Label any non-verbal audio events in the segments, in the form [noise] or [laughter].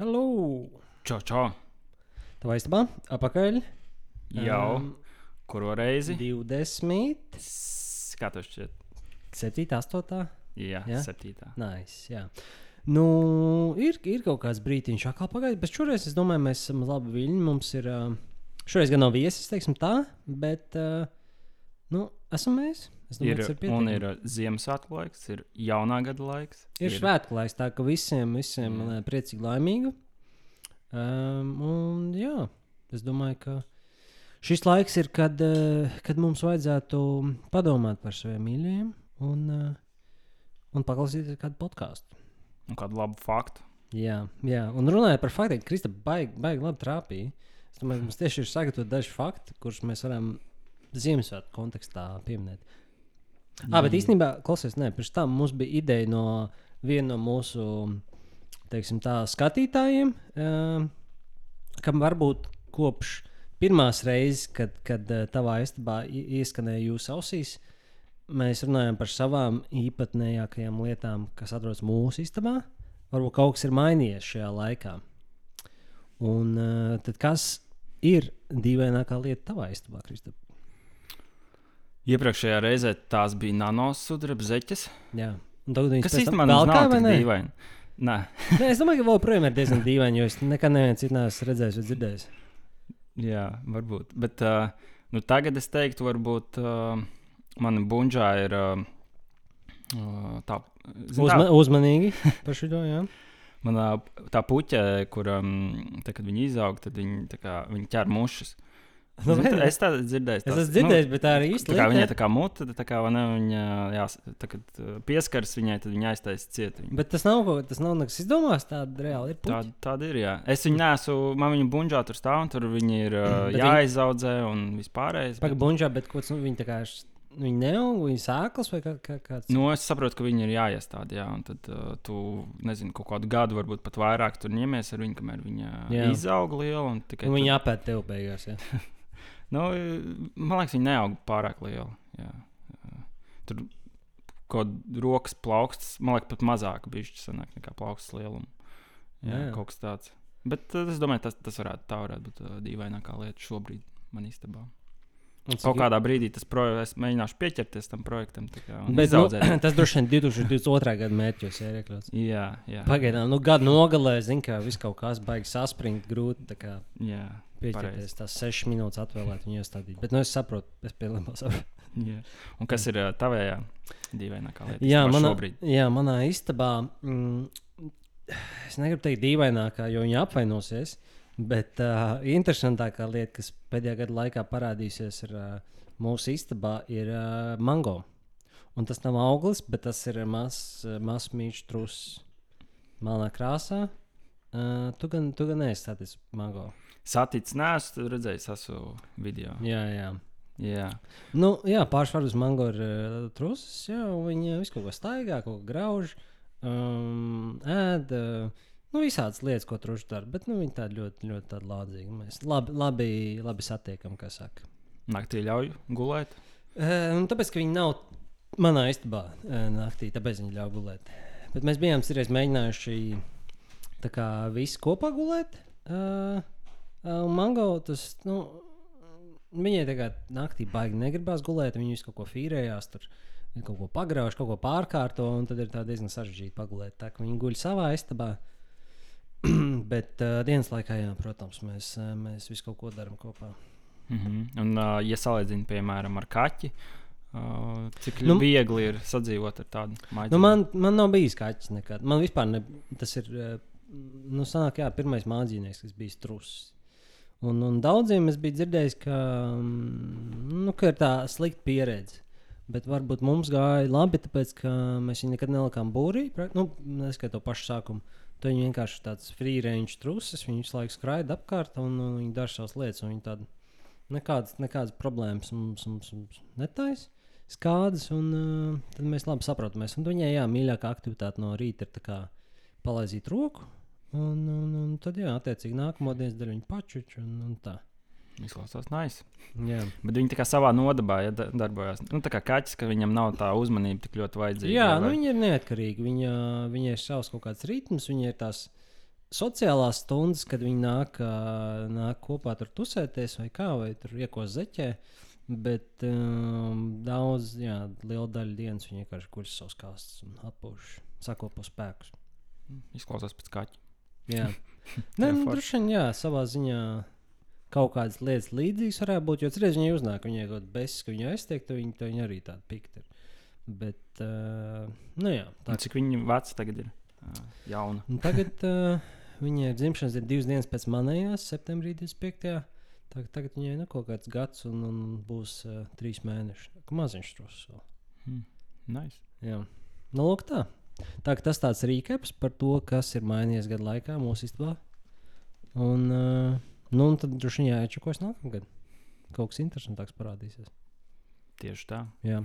Hello! Čau, čau. Tā istabā apakaļ. Jau Um, kuru reizi? 20, S- Kā tas šķiet? 7, 8. Jā, Jā? septītā. Nice, jā. Nu, ir, ir kaut kāds brīdiņš, kā pagājis, bet šoreiz es domāju, mēs esam labi viļņi. Mums ir, uh, šoreiz gan nav viesis, teiksim tā, bet, uh, nu, esam mēs. Domāju, Ir, ir un ir Ziemassvētku laiks, ir jaunā gada laiks. Ir svētku laiks, tā ka visiem, visiem Mm. priecīgi, laimīgi. Um, un, jā, es domāju, ka šis laiks ir, kad, eh, kad mums vajadzētu padomāt par saviem mīļajiem un, eh, un paklausīties kādu podkāstu. Un kādu labu faktu. Jā, jā, un runājot par faktiem, Krista baigi, baigi labi trāpīja. Es domāju, ka mums tieši ir sagatavot daži fakti, kurus mēs varam Ziemassvētku kontekstā pieminēt. Ah, bet īstenībā, klausies, nē, pirms tam mums bija ideja no viena no mūsu teiksim, tā, skatītājiem, uh, kam varbūt kopš pirmās reizes, kad, kad tavā istabā ieskanēja jūsu ausīs, mēs runājam par savām īpatnējākajām lietām, kas atrodas mūsu istabā. Varbūt kaut kas ir mainījies šajā laikā. Un uh, tad kas ir dīvainākā lieta tavā istabā, Kristap? Iepriekšējā reizē tās bija nanosudraba zeķes. Jā. Un tagad viņas Kas īstenībā nav ne? dīvaini. Nē, [laughs] Nē, es domāju, ka joprojām ir diezgan dīvaini, jo es nekad nevienu citu neesmu redzējis vai dzirdējis. jā, varbūt. Bet uh, nu, tagad es teiktu, varbūt uh, mana bunžā ir uh, tā. zin Uzma, tā, uzmanīgi [laughs] par šo jā. Manā tā puķē, kur um, tā, kad viņi izaug, tad viņi, kā, viņi ķer mušas. Nu, tā- vai- es tādu dzirdēju. Es esmu dzirdējis, bet tā arī Tā lieta, viņai tā kā mute, tā kā ne, viņa jā, tā, kad uh, pieskaras viņai, tad viņa aiztaisa ciet. Viņa. Bet tas nav kaut tas nav nekas izdomāts, tāda reāli ir. Tā, puķi. tāda ir. Jā. Es viņu nesu, man viņa bunžā tur stāv, un tur viņi ir uh, [clears throat] Bet jāizaudzē un vispārējais. Pagaidām, bunžā, bet ko tas nu, viņi tā kā š- viņi neaug, viņi sēklas vai kā, kā, kāds. Nu, es saprotu, ka viņi ir jāiestāda, jā, un tad uh, tu, nezinu, kaut kādu gadu, varbūt pat vairāk tur ņemies ar viņu, kamēr viņa Jā. izaug liela. un Tikai Nu, tad- viņi apēd tev beigās. [laughs] Nu, man liekas, viņi neaug pārāk lieli. Jā. Tur kaut kāda rokas plaukstas, man liekas, pat mazāk bija šis nekā plaukstas lieluma. Jā, Jā, jā. kaut kas tāds. Bet uh, es domāju, tas, tas varētu, tā varētu būt uh, dīvainākā lieta šobrīd man istabā. Un Kaut kādā brīdī tas projekts, es mēģināšu pieķerties tam projektam. Kā, Bet, nu, [clears throat] tas droši vien 2022. gada mērķos ir iekļauts. jā, jā. Pagaidām, nu, gada nogalē, zinu, ka viss kaut kas baigs saspringt, grūti kā jā, pieķerties. Tās sešas minūtes atvēlēt un iestādīt. Bet, nu, es saprotu, es [laughs] jā. Un kas ir uh, tavējā dīvainākā lieta? Jā, manā, jā, manā istabā. Mm, es negribu teikt dīvainākā, jo viņa apvainosies. Bet uh, interesantākā lieta, kas pēdējā gada laikā parādīsies ir, uh, mūsu istabā, ir uh, mango. Un tas nav auglis, bet tas ir mazs maz mīļš trusis melnā krāsā. Uh, tu gan, tu gan neesi statis mango. Saticis, nesu redzējis, esmu video. Jā, jā. Jā. Nu, jā, pārsvarā uz mango ir uh, trusis, jā, viņi visu kaut ko staigā, kaut ko grauž, um, ēd. Uh, nu, visādas lietas, ko truši dara, bet nu, viņi tādi ļoti, ļoti tādi lādzīgi. Mēs labi, labi, labi satiekam, kā saka. Naktī ļauj gulēt. Uh, un tāpēc, ka viņi nav manā istabā uh, naktī, tāpēc viņi ļauj gulēt. Bet mēs bijām citreiz mēģinājuši kā visi kopā gulēt. Uh, un mango tas, nu, viņai tagad naktī baigi negribās gulēt. Viņi visu kaut ko fīrējās, tur viņi kaut ko pagrauž, kaut ko pārkārto, un tad ir diezgan sarežģīti pagulēt. Tā kā viņi guļ savā istabā. [clears throat] Bet uh, dienas laikā, jā, protams, mēs, uh, mēs visu kaut ko darām kopā. Mm -hmm. Un, uh, ja salīdzinām, piemēram, ar kaķi, uh, cik Nu, viegli ir sadzīvot ar tādu maģiju? Nu, man, man nav bijis kaķis nekad. Man vispār ne, tas ir. eh, Nu, sanāk, jā, pirmais mākslinieks, kas bija strūks. Un, un daudziem es biju dzirdējis, ka, mm, nu, ka ir tā slikta pieredze. Bet varbūt mums gāja labi, tāpēc ka mēs viņu nekad nelikām būrī. Nu, neskaitot to pašu sākumu. Tad viņi vienkārši tāds range trusis. Viņi visu laiku skraida apkārt un, un viņi dara savas lietas. Viņi tādu nekādas, nekādas problēmas mums, mums, mums netaisa skādas, un uh, tad mēs labi saprotamies. Un viņai, jā, mīļākā aktivitāte no rīta ir kā palaizīt roku, un, un, un tad, jā, attiecīgi nākamo dienas daļu viņa pačuču, un, un tā. Izklausās nice. Jā, Bet viņi tā kā savā nodabā ja, da- darbojas. Nu, tā kā kaķis, ka viņam nav tā uzmanība tik ļoti vajadzīga. jā vai- nu, viņi ir neatkarīgi. Viņa, viņa ir savs kaut kāds ritms, viņa ir tās sociālās stundas, kad viņi nāk, nāk kopā tur tusēties vai kā, vai tur iekos zeķē. Bet um, daudz, jā, liela daļa dienas viņi vienkārši kuras savus kāstus un atpūš, sakopo spēkus. Izklausās pēc kaķa. Jā, [laughs] Nē, nu, droši vien, jā, savā ziņā kaut kādas lietas līdzīgas varētu būt. Jo reizē viņi uznāk, viņai kaut kāda besis, ka viņi aiztiek, tad viņi, viņi arī tādi pikti ir. Bet, uh, nu jā, tā Un Cik viņi veci tagad ir? Ā, Jauna. Un tagad uh, viņai ir dzimšanas diena divas dienas pēc manējās, septembrī 25. Tagad, tagad viņai ir kaut kāds gads, un, un būs uh, trīs mēneši. Tā Maziņš vēl. Hmm. Nice. Jā, nu, lūk, tā. Tā kā tas tāds rīkaps par to, kas ir mainījies gadu laikā mūsu istabā. Un, uh, nu, un tad droši vien jāiečakos nākamgad. Kaut kas interesantāks parādīsies. Tieši tā. Jā,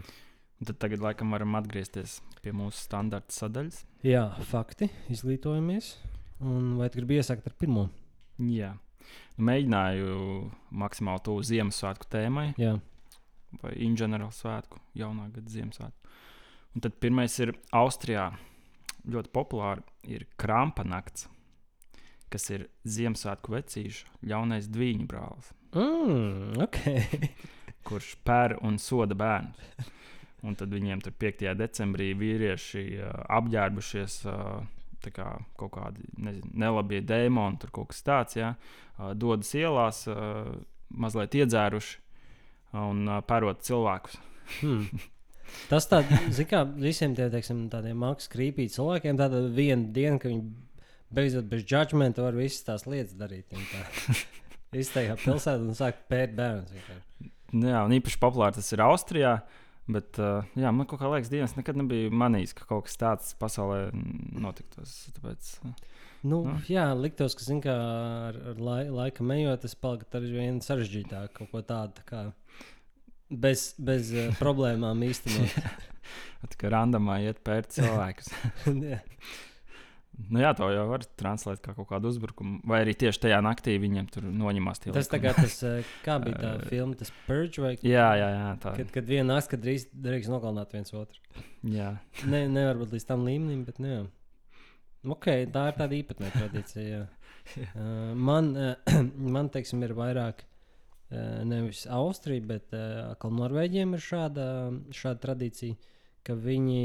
Un tad tagad laikam varam atgriezties pie mūsu standarta sadaļas. Jā fakti, izglītojamies. Un vai tu gribi iesākt ar pirmo? Jā. Nu, mēģināju maksimāli tuvu Ziemassvētku tēmai, Jā, vai inženieru svētku, jaunā gada Ziemassvētku. Un tad pirmais ir Austrijā. Ļoti populāri ir Krampa nakts, kas ir Ziemassvētku vecīša ļaunais dviņu brālis, mm, ok. [laughs] kurš pēr un soda bērnus. Un tad viņiem tur 5. decembrī vīrieši uh, apģērbušies. Uh, tā kā kaut kādi nezinu, nelabie dēmoni, tur kaut kas tāds, ja, uh, dodas ielās, uh, mazliet iedzēruši un uh, pērot cilvēkus. Hmm. Tas tāds, kā visiem tiem teiksim, tādiem mākslinieks, krīpīgi cilvēkiem, tāda viena diena, ka viņi beidzot bez judgmenta var visas tās lietas darīt. Izteikti pilsētā un sāk pētīt bērnus. Nu, jā, un īpaši populāri tas ir Austrijā. Bet, uh, jā, man kaut kā liekas, Dievs, nekad nebija manījis, ka kaut kas tāds pasaulē notiktos. Tāpēc, uh, Nu, Nu. jā, liktos, ka kā, ar, ar lai, laika ejot, tas palika ar vien sarežģītāk. Kaut ko tādu tā kā bez, bez uh, [laughs] problēmām īstenot. [laughs] tā kā randomā iet pērt cilvēkus. [laughs] Jā. nu, jā, to jau var translēt kā kaut kādu uzbrukumu. Vai arī tieši tajā naktī viņiem tur noņemās tie tas likumi. kā tas, uh, [laughs] kā bija tā filma, tas Purge vai Jā, jā, jā, tā Kad, kad vienā naktī, kad drīz drīkst nogalināt viens otru. jā. Ne, nevar būt līdz tam līmenim, bet nu, jā. Okay, tā ir tāda īpatnēja tradīcija. Jā. [laughs] Uh, man, uh, [clears throat] man teiksim, ir vairāk uh, nevis Austrija, bet uh, atkal Norvēģiem ir šāda, šāda tradīcija, ka viņi,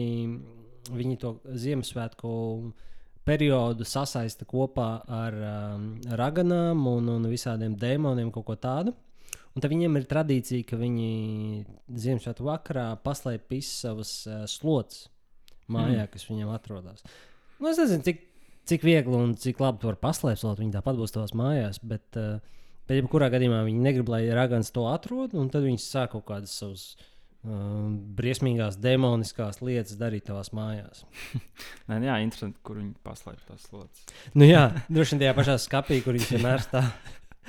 viņi to Ziemassvētku periodu sasaista kopā ar um, raganām un, un visādiem dēmoniem, kaut ko tādu. Un tad viņiem ir tradīcija, ka viņi Ziemassvētku vakarā paslēp visas savas uh, slotas mājā, mm. kas viņiem atrodas. Nu, es nezinu, cik, cik viegli un cik labi to var paslēpt, slot, viņi tāpat būs tavās mājās. Bet, uh, bet jebkurā gadījumā viņi negrib, lai ragans to atrod, un tad viņi sāk kaut kādas savas um, briesmīgās, demoniskās lietas darīt tavās mājās. [laughs] Nē, jā, interesanti, kur viņi paslēp tās slotas. Nu, jā, droši vien tajā pašā skapī, kur viņš vienmēr stāv.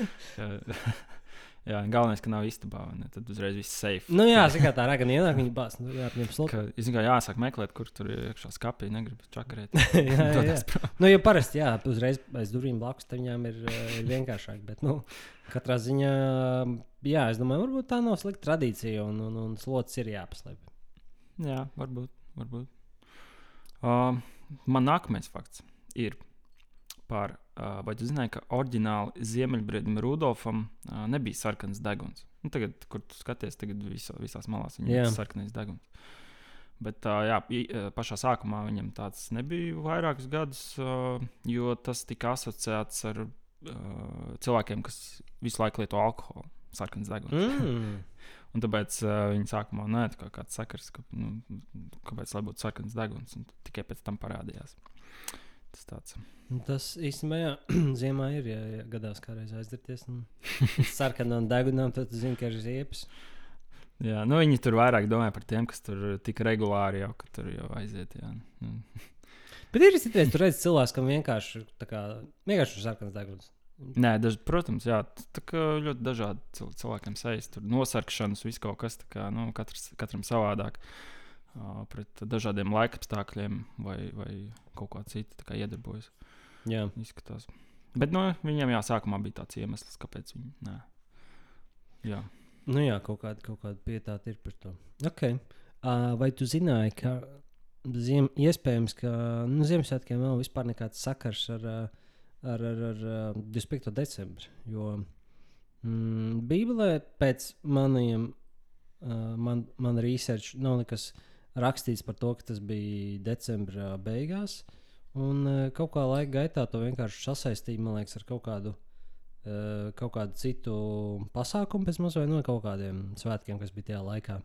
[laughs] Jā, galvenais, ka nav istabā, tad uzreiz viss safe. Nu, jā, zin kā tā ragana ienāk, viņa bāz. Nu, jā, viņam. Ka, es zinu, jāsāk meklēt, kur tur iekšā skapī. Negribu čakarēt. [laughs] jā, jā, jā. Nu, ja parasti, jā, uzreiz aiz durvīm blakus tam viņām ir, eh, ir vienkāršāk. Bet, nu, katrā ziņā, jā, es domāju, varbūt tā nav slikta tradīcija, un, un, un slots ir jāpaslēp. Jā, varbūt. varbūt. Uh, man nākamais fakts ir par, uh, vai tu zināji, ka oriģināli Ziemeļbriedim Rudolfam uh, nebija sarkans deguns. Nu, tagad, kur tu skaties, tagad viso, visās malās viņam ir sarkanais deguns. Bet uh, jā, uh, pašā sākumā viņam tāds nebija vairākus gadus, uh, jo tas tika asociēts ar uh, cilvēkiem, kas visu laiku lieto alkoholu. Sarkans deguns. Mm. [laughs] Un tāpēc uh, viņi sākumā nē, tā kā kāds sakars, ka, nu, kāpēc lai būtu sarkans deguns. un Tikai pēc tam parādījās. Tas tāds. Nu, Tas īstenībā, jā, [clears throat] ziemā ir, ja, ja gadās kādreiz aizdarties. [laughs] un Sarkanām degunām, tad zini, ka ir ziepes. Jā, nu, viņi tur vairāk domā par tiem, kas tur tik regulāri jau, ka tur jau aiziet. Jā. Nu, [laughs] Bet ir citreiz, tur redz cilvēks, kam vienkārši, kā, vienkārši ir sarkans deguns. Nē, daž, protams, jā, tā kā ļoti dažādi cil- cilvēkiem sejas. Tur nosarkšanas, viss kaut kas tāds, nu, katrs, katram savādāk. Uh, pret dažādiem laikapstākļiem vai, vai kaut kā citu iedarbojas. Jā. Izskatās. Bet nu, viņam jā, sākumā bija tāds iemesls, kāpēc viņi. Nē. Jā. Nu jā, kaut kāda, kaut kāda pietāta ir par to. Okay. Uh, vai tu zināji, ka ziem, iespējams, ka nu, Ziemassvētkiem nav vispār nekāds sakars ar, uh, ar, ar, ar uh, 25. decembri. Jo mm, Bībelē pēc maniem, uh, man, man research nav nekas rakstīts par to, ka tas bija decembra beigās. Un uh, kaut kā laika gaitā to vienkārši sasaistīja, man liekas, ar kaut kādu, uh, kaut kādu citu pasākumu, pēc mazliet no kaut kādiem svētkiem, kas bija tajā laikā.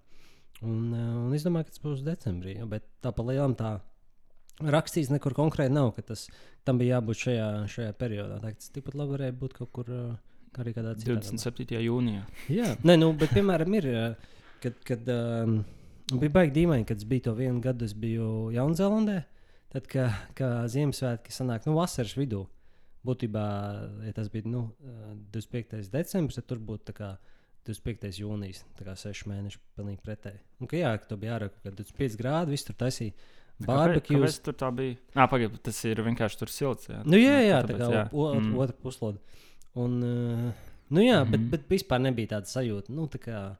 Un, uh, un es domāju, ka tas būs decembrī, ja, bet tā pa lielam tā rakstīts nekur konkrēti nav, ka tas tam bija jābūt šajā, šajā periodā. Tā, tas tikpat labi varēja būt kaut kur arī kādā citā. 27. jūnijā. Jā, Nē, nu, bet piemēram, ir, kad, kad um, bija baigi dīvaini, kad es biju to vienu gadu, es biju Jaunzēlandē. Tad, kad Ziemassvētki sanāk nu, vasaras vidū, būtībā, ja tas bija nu, 25. decembris, tad tur būtu tā kā 25. jūnijas, tā kā 6 mēneši, pilnīgi pretēji. Un, ka, jā, ka tur bija ārā kaut kāda 25 grādi, viss tur taisīja. Barbekju. Kāpēc tur tā bija? Nā, pagaidi, tas ir vienkārši tur silts. Jā, nu, jā, jā tāpēc, tā kā jā. o- Mm. otra puslode. Un, nu, jā, mm -hmm. bet, Mhm. bet vispār nebija tāda sajūta. Nu, tā kā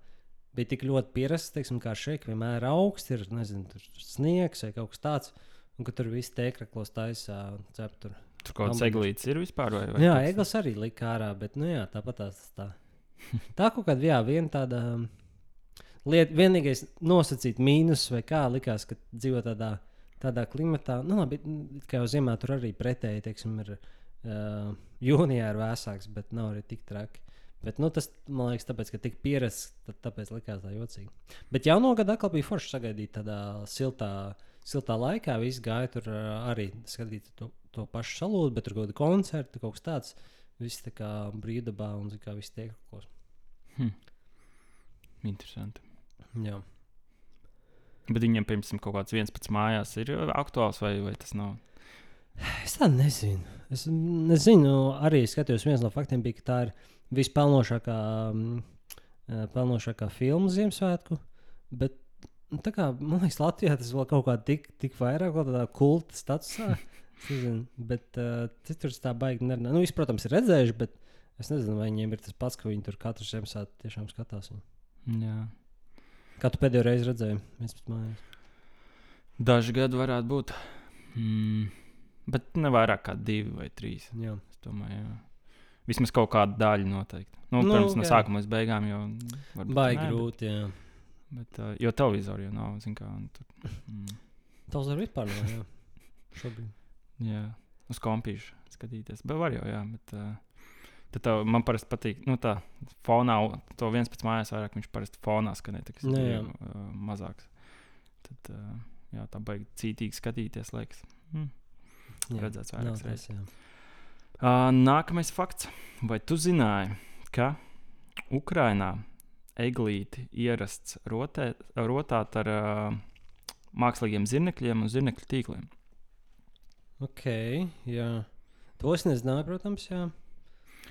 bija tik ļoti pierasts, teiksim, kā šeit, ka vienmēr ir augsts, ir nezinu, sniegs vai kaut kas tāds. Un ka tur viss tēkraklos taisā cep tur. Tur kaut kāds eglītis ir vispār. Vai, vai Jā, eglis arī lika ārā, bet, nu jā, tāpat tās tā. Tā kaut kāda, jā, viena tāda um, lieta, vienīgais nosacīt mīnus vai kā likās, ka dzīvo tādā, tādā klimatā. Nu, labi, kā jau ziemā tur arī pretēji, teiksim, ir uh, jūnijā ir vēsāks, bet nav arī tik traki. Bet, nu, tas, man liekas, tāpēc, ka tik pierasts, tad tāpēc likās tā jocīgi. Bet jauno gadu atkal bija forši sagaidīt tādā siltā, siltā laikā. Visi gāja tur arī skatīt to, to pašu salūtu, bet tur kaut kāda koncerta, kaut kas tāds. Viss tā kā brīvdabā un kā viss tiek klāts. Interesanti. Jā. Bet viņiem, piemēram, kaut kāds viens pats mājās ir aktuāls vai, vai tas nav? Es tā nezinu. Es nezinu, arī skatījos, viens no faktiem bija, ka tā ir vispelnošākā, mm, eh, pelnošākā filma Ziemassvētku. Bet, nu, tā kā, man liekas, Latvijā tas vēl kaut kā tik, tik vairāk, vēl tādā kulta statusā. [laughs] Nezinu, bet uh, citur es tā baigi nerunāju. Nu, visi, protams, ir redzējuši, bet es nezinu, vai viņiem ir tas pats, ka viņi tur katru Ziemassvētku tiešām skatās. Viņu. Jā. Kā tu pēdējo reizi redzēji? Daži gadi varētu būt. Mm. Bet ne vairāk kā divi vai trīs. Jā. Es domāju, jā. Vismaz kaut kāda daļa noteikti. Nu, Nu, pirms no jā. sākuma līdz beigām jau Baigi nē, grūti. Bet, bet, uh, jo televizoru jau nav. Kā, tur, mm, [laughs] ar vispār nav, jā. Šobrīd. jā, uz kompīšu skatīties. Bet var jau, jā. Bet, uh, tad tev, man parasti patīk, nu tā, fonā, to viens pēc mājās vairāk viņš parasti fonā skanē, tas jā. uh, mazāks. Tad, uh, jā, tā baigi cītīgi skatīties, liekas. Mm. Jā, Redzēts vairākas reizes. Nākamais fakts. Vai tu zināji, ka Ukrainā eglīti ierasts rotē, rotāt ar uh, mākslīgiem zirnekļiem un zirnekļu tīkliem? Ok, jā. To es nezināju, protams, jā.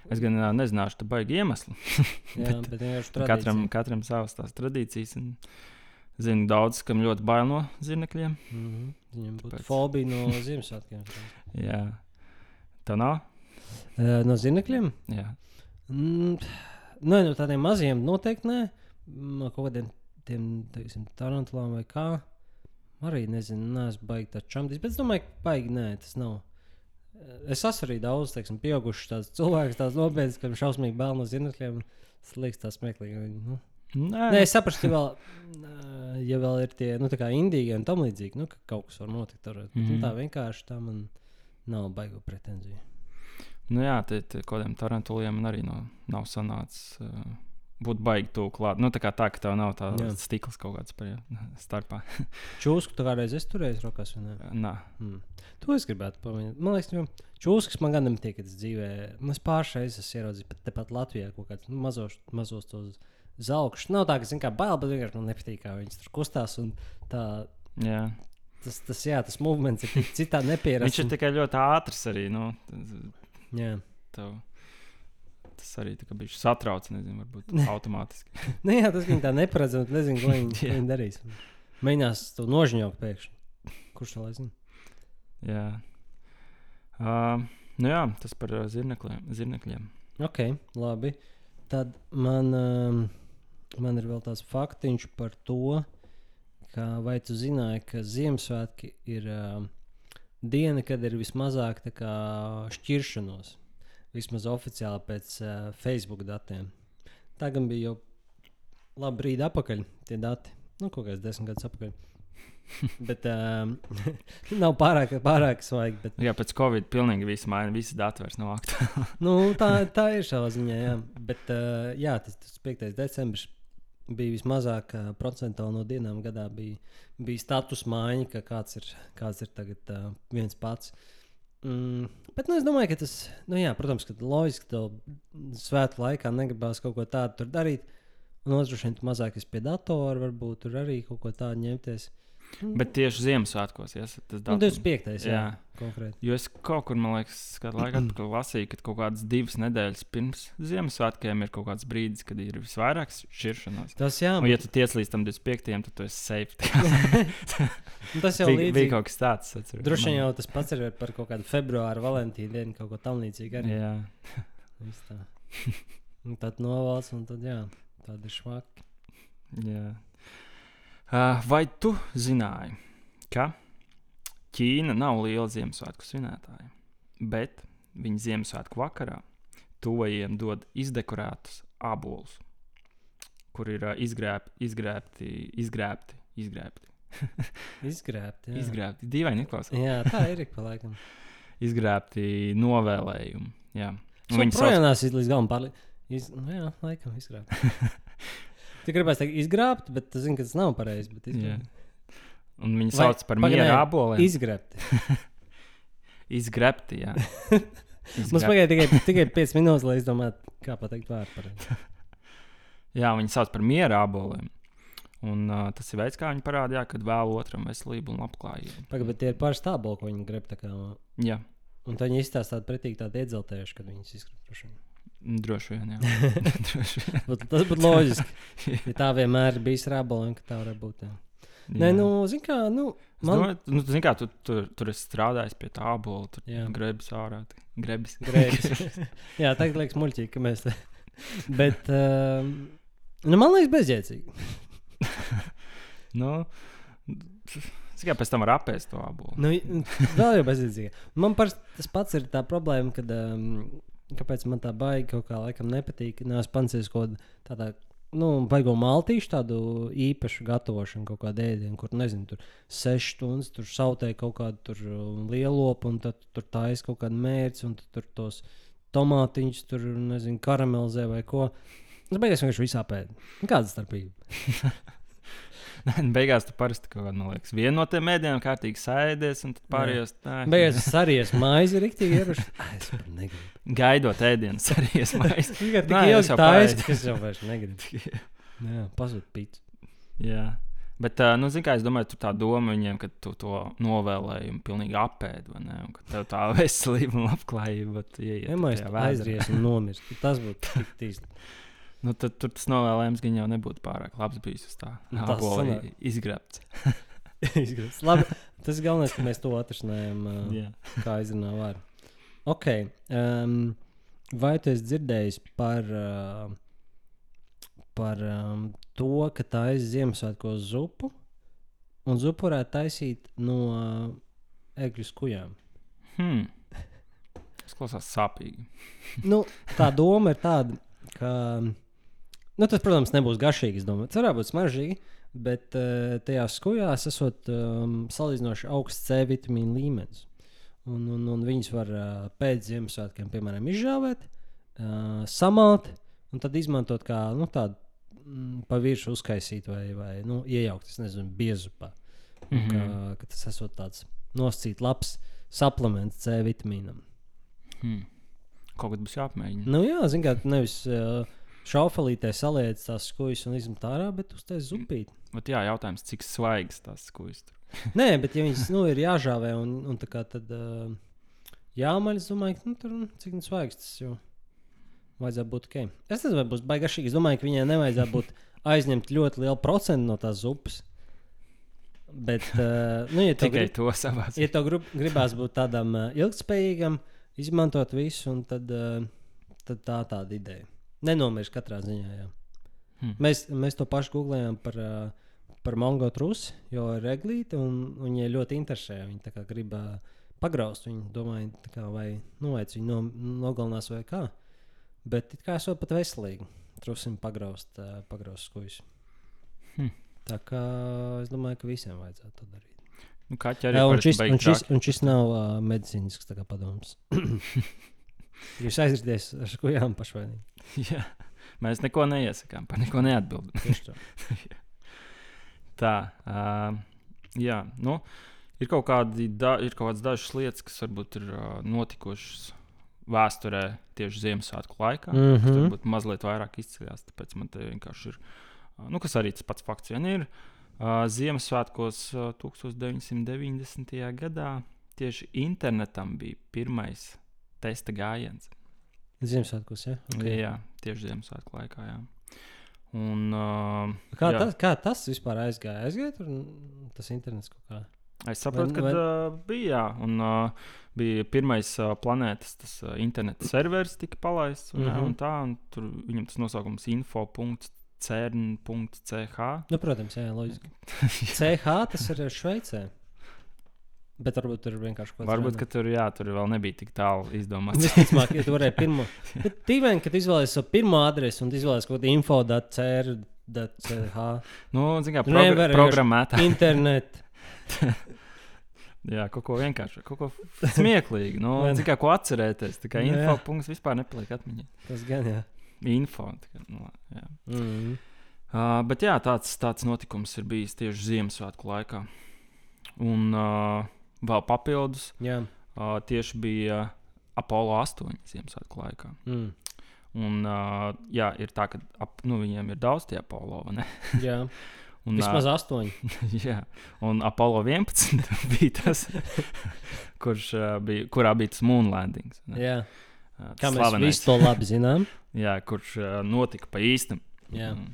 Es gan uh, nezināšu, tā baigi iemesli. [laughs] jā bet, bet vienkārši Katram, katram savas tās tradīcijas. Un zinu daudz, kam ļoti bail no zirnekļiem. Mm -hmm. Viņam būtu Tāpēc- fobija no Ziemassvētkiem. [laughs] Jā. Tā nav? Uh, no zinekļiem? Jā. Mm, nē, no tādiem maziem noteikti nē. No kaut kādiem tiem, teiksim, tarantulām vai kā. Arī nezinu, neesmu baigi tā čamdīs, bet es domāju, ka baigi nē, tas nav. Eh, Es esmu arī daudz, teiksim, pieaugušs tāds cilvēks, tāds nopietns, kam šausmīgi bail no zinekļiem. Tas liekas tā smieklīgi. Nu. Nē, Nē, es saprotu, ka vēl, ā, ja vēl ir tie nu, indīgi un tam līdzīgi, nu, ka kaut kas var notikt. Tur, mm -hmm. Tā vienkārši tā man nav baigo pretenziju. Nu jā, te, te kaut kādiem tarantuliem arī nav, nav sanācis. Uh, būt baigi tuvu klāt. Nu, tā kā tā, ka tev nav tā Jā. stikls kaut kāds par [laughs] starpā. Čūsku tu kādreiz esi turējis rokās, ne? Nā, Mm. To es gribētu pamēģināt. Man liekas, ka čūskas man gan nepatīk, kad es dzīvē. Nu, Es pāris reizes esmu ieraudzījis, pat tepat Latvijā kaut kādus nu, mazos, mazos tos zelkšus. Nav tā, ka zinu, kā bail, bet vienkārši man nepatīk, kā viņas tur kustās. un Tā, jā. tas, tas, jā, tas movements ir tik citā [laughs] nepierasts. Viņš ir tikai ļoti ātrs arī. Nu, Jā. tev, tas arī bija satrauc, nezinu, varbūt automātiski. [laughs] Nu, jā, tas viņa tā neparedzami. Nezinu, ko viņi, [laughs] ko viņi darīs. Mēģinās to nožņaukt pēkšņi. Kurš to lai zina? jā. Uh, nu jā, tas par uh, zirnekļiem. zirnekļiem. Ok, labi. Tad man, um, man ir vēl tāds faktiņš par to, ka vai tu zināji, ka Ziemassvētki ir um, diena, kad ir vismazāk kā, šķiršanos. Vismaz oficiāli pēc uh, Facebook datiem. Tā gan bija jau labi brīdi atpakaļ, tie dati. Nu, kaut kāds desmit gadus atpakaļ. [laughs] bet um, [laughs] nav pārāk, pārāk svaigi. Bet, Jā, pēc Covid pilnīgi viss maina, visi dati vairs nav aktuāli. nu, tā, [laughs] tā ir savā ziņā, jā. Bet uh, jā, tas, tas 5. decembris bija vismazāk uh, procentuāli no dienām gadā. Bija, bija status maiņa, ka kāds ir, kāds ir tagad uh, viens pats. Mm, bet nu, es domāju, ka tas, nu, jā, protams, ka loģiski, tev svētku laikā negribās kaut ko tādu darīt. Un otrs, droši vien, tu mazāk esi pie datora, varbūt tur arī kaut ko tādu ņemties. Bet tieši Ziemassvētkos, ja tas Nu, datums. 25. Jā, Jā. konkrēti. Jo es kaut kur, man liekas, kādu laiku [clears throat] atpakaļ lasīju, ka kaut kādas divas nedēļas pirms Ziemassvētkiem ir kaut kāds brīdis, kad ir visvairāk šķiršanās. Tas, jā, Un, ja tu tiec līdz tam 25. tad tu esi safe. [laughs] [laughs] nu, tas jau līdzīgi. bija kaut kas tāds. Droši vien jau tas pats ir par kaut kādu februāru, valentīnu dienu, kaut ko tamlīdzīgu. Arī. Jā. [laughs] Tā. Un tad novalc, un tad jā, tāda ir švaka. Jā. Uh, vai tu zināji, ka Ķīna nav liela Ziemassvētku svinētāja, bet viņa Ziemassvētku vakarā tuvajiem dod izdekorētus abolus, kur ir uh, izgrēb, izgrēbti, izgrēbti, izgrēbti, [laughs] Izgrēbt. Jā. izgrēbti. Dīvaini izklausās. jā, tā ir ik pa laikam. [laughs] Izgrēbti novēlējumi. Jā. Viņi viņi projām nāc līdz galam pārli. Iz... Nu, jā, laikam izgrābt. [laughs] Tu gribēji teikt izgrābt, bet tu zini, ka tas nav pareizi. un viņi sauc par nē, aboliem. Izgrābt. [laughs] Izgrēbti, jā. [laughs] Mums Izgrēbti. pagaidi tikai, tikai 5 minūtes, lai izdomātu, kā pateikt vārdu pareizi. [laughs] Jā, viņi sauc par miera aboliem. Un, uh, tas ir veids, kā viņi parādīja, kad vēl otram veselību un labklājību. Pagaidi, bet tie ir paši stāvokļi, ko viņi grib. Kā, Jā, un tad viņi izstāsta tādu pretīgi tādu iedzeltējušu, kad viņas izgrābt. Droši vien. Jā. [laughs] droši vien. Bet Tas būtu loģiski. [laughs] Ja tā vienmēr ir bijis rābola, ka tā varētu būt. Jā. Nē, Jā. nu, zini, kā, nu, Es man domāju, nu, tu, zini, kā, tu, tur, tur esi strādājis pie tā abola, tur grebs ārā. Grebs. grēks. [laughs] Jā, tagad liekas muļķīgi, ka mēs te. Bet, um, nu, man liekas, bezjēdzīgi. nu, Cik pēc tam var apēst to abolu? Nu, vēl jau bezjēdzīgi. Man parasti tas pats ir tā problēma, kad, um, kāpēc man tā baigi kaut kā laikam nepatīk. Nē, es pancies kaut kādā. Nu, baigo maltīšu tādu īpašu gatavošanu, kaut kādu ēdienu, kur, nezinu, tur sešas stundas tur sautē kaut kādu um, lielopu, un tad tur taisa kaut kādu mērci, un tur tos tomātiņus tur, nezinu, karamelizē vai ko. Es beigās vienkārši visā pēdu. Kāda starpība? [laughs] [laughs] Nu, beigās tu parasti kaut kādā, man liekas, vienu no tiem mēdījiem kārtīgi sēdies, un tad pārējos tā. Beigās es arī esmu maizi rīktīgi. [laughs] Es negribu. Gaidot ēdienas, arī es [laughs] maisu. Tikai es ilgi jau tā ka es jau vairs negribu. Jā, pazūd pīts. Jā. Bet, nu, zini, kā es domāju, tur tā doma viņiem, ka tu to novēlējumu pilnīgi apēdi, vai ne? Un ka tev tā veselība un labklājība, ieiet vēderā. aizries un nomirst. Tas būtu tik tīsti. Nu, tad tur tas novēlējums gan jau nebūtu pārāk labs bijis uz tā. Nu, tas sanāk. izgrabts. [laughs] [laughs] Izgriezt. Labi, tas galvenais, ka mēs to atrasinājām, uh, [laughs] Jā. kā izrunā vārdu. Ok. Um, vai tu esi dzirdējis par, uh, par um, to, ka tā ir Ziemassvētkos zupu? Un zupu varētu taisīt no uh, egļu skujām. Hmm. Tas klausās sāpīgi. nu, tā doma ir tāda, ka nu, tas, protams, nebūs garšīgi. es domāju. Varētu būt smaržīgi, bet uh, tajās skujās esot um, salīdzinoši augsts C vitamīna līmenis. Un, un, un viņas var uh, pēc Ziemassvētkiem, piemēram, izžāvēt, uh, samalt un tad izmantot kā nu, tādu mm, pa virsmu uzkaisīt vai, vai nu, iejaukt, es nezinu, biezupā. Mm -hmm. ka, ka tas esot tāds nosacīts labs suplements C vitamīnam. Hmm. Kaut kad būs jāapmēģina. Nu, jā, zināmā mērā, nevis uh, šaufelītē saliec tās skujas un izmet ārā, bet uztais zupīt. Bet jā, jautājums, cik svaigs tas kuģis tur. Nē, bet ja viņas nu, ir jāžāvē un, un tā kā tad uh, jāmaļ, es domāju, ka nu, tur nu, cik nu svaigs tas jau vajadzētu būt ok. Es nezinu, vai būs baigāšīgi. Es domāju, ka viņai nevajadzētu būt [laughs] aizņemt ļoti lielu procentu no tās zupas. Bet, uh, nu, ja Tikai grib, to savā ja tev grib, gribās būt tādam uh, ilgspējīgam, izmantot visu, un tad, uh, tad tā tāda ideja. Nenomirs katrā ziņā. Jā. Hmm. Mēs, mēs to pašu googlējām par, par mongo trusi, jo ir reglīte, un viņai ļoti interesē. Viņa tā kā grib pagraust viņu. Domāju, kā, vai nu, vai viņu no, nogalinās vai kā. Bet kā esot pat veselīgi. Trusim pagraust, pagraust skujas. Hm. Tā kā es domāju, ka visiem vajadzētu to darīt. Nu, kaķi arī šis, baigi un, šis, un šis nav uh, medicīnisks padoms. [laughs] Jūs aizrādījāties ar skujām pašvainīgi. [laughs] Jā. Mēs neko neiesakām, par neko neatbildam. [laughs] Tā. [laughs] Uh, jā, nu, ir kaut, kādi, da, ir kaut kādas dažas lietas, kas varbūt ir uh, notikušas vēsturē tieši Ziemassvētku laikā. Mm. -hmm. Varbūt mazliet vairāk izceļās, tāpēc man te vienkārši ir, uh, nu, kas arī tas pats fakts vien ir. Uh, Ziemassvētkos uh, 1990. gadā tieši internetam bija pirmais testa gājiens. Ziemassvētkos, ja? Okay. Jā, tieši Ziemassvētku laikā. Jā. Un, uh, Kā, jā. tas, kā tas vispār aizgāja? Aizgāja tur tas internets kaut kā. Es saprotu, ka vai- uh, bija. Jā, un, uh, bija pirmais uh, planētas tas, uh, interneta serveris, tika palaists. Un, mm. -hmm. un tā, un tur viņam tas nosaukums info.cern.ch. Nu, protams, jā, loģiski. [laughs] CH tas ir Šveicē. Bet varbūt tur ir vienkārši kaut kas Varbūt, ka tur, jā, tur vēl nebija tik tālu izdomāts. Visticamāk, ja tu varēji pirmo. Bet tīvaini, ka tu izvēlējies savu pirmo adresi un izvēlējies kaut kādu info.cr.ch. nu, zin kā, Nu, progr programmētā. Internet. [laughs] Jā, kaut ko vienkārši, kaut ko smieklīgu. Nu, zin kā, ko atcerēties. Tā kā Nu, jā. info punkts vispār nepaliek atmiņā. Tas gan, jā. Info. Kā, nu, jā. Mm. Uh, bet jā, tāds, tāds notikums ir bijis tieši Ziemassvētku laikā. Un uh, vēl papildus, Jā. uh, tieši bija Apollo 8 Ziemassvētku laikā. Mm. Un, uh, jā, ir tā, ka ap, nu, viņiem ir daudz tie Apollo. jā. [laughs] Un, Vismaz astoņi. [laughs] jā, un Apollo 11 [laughs] bija tas, kurš, bija, kurā bija tas moon landings. vai ne? Jā. Kā mēs slavenais. visi to labi zinām. Jā, kurš notika pa īstam. Jā. Un,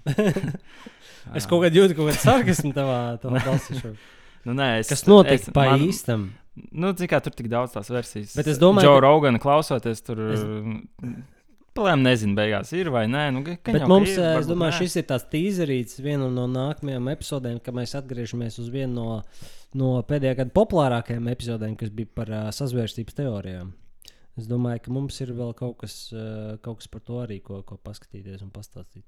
Es kaut kādā jūtu, kaut kāda sarkasma tavā, tavā balsī. šobrīd. Nu, nē, es, Kas notika pa man- īstam? Nu, cik tur tik daudz tās versijas. Bet es domāju, ka- Rogana klausoties, tur Es- Palēm nezinu, beigās ir vai nē. Nu, Bet mums, ir, eh, es domāju, nē. šis ir tāds tīzerīts vienam no nākamajām epizodēm, kad mēs atgriežamies uz vienu no, no pēdējā gada populārākajām epizodēm, kas bija par uh, sazvērstības teorijām. Es domāju, ka mums ir vēl kaut kas, uh, kaut kas par to arī, ko, ko paskatīties un pastāstīt.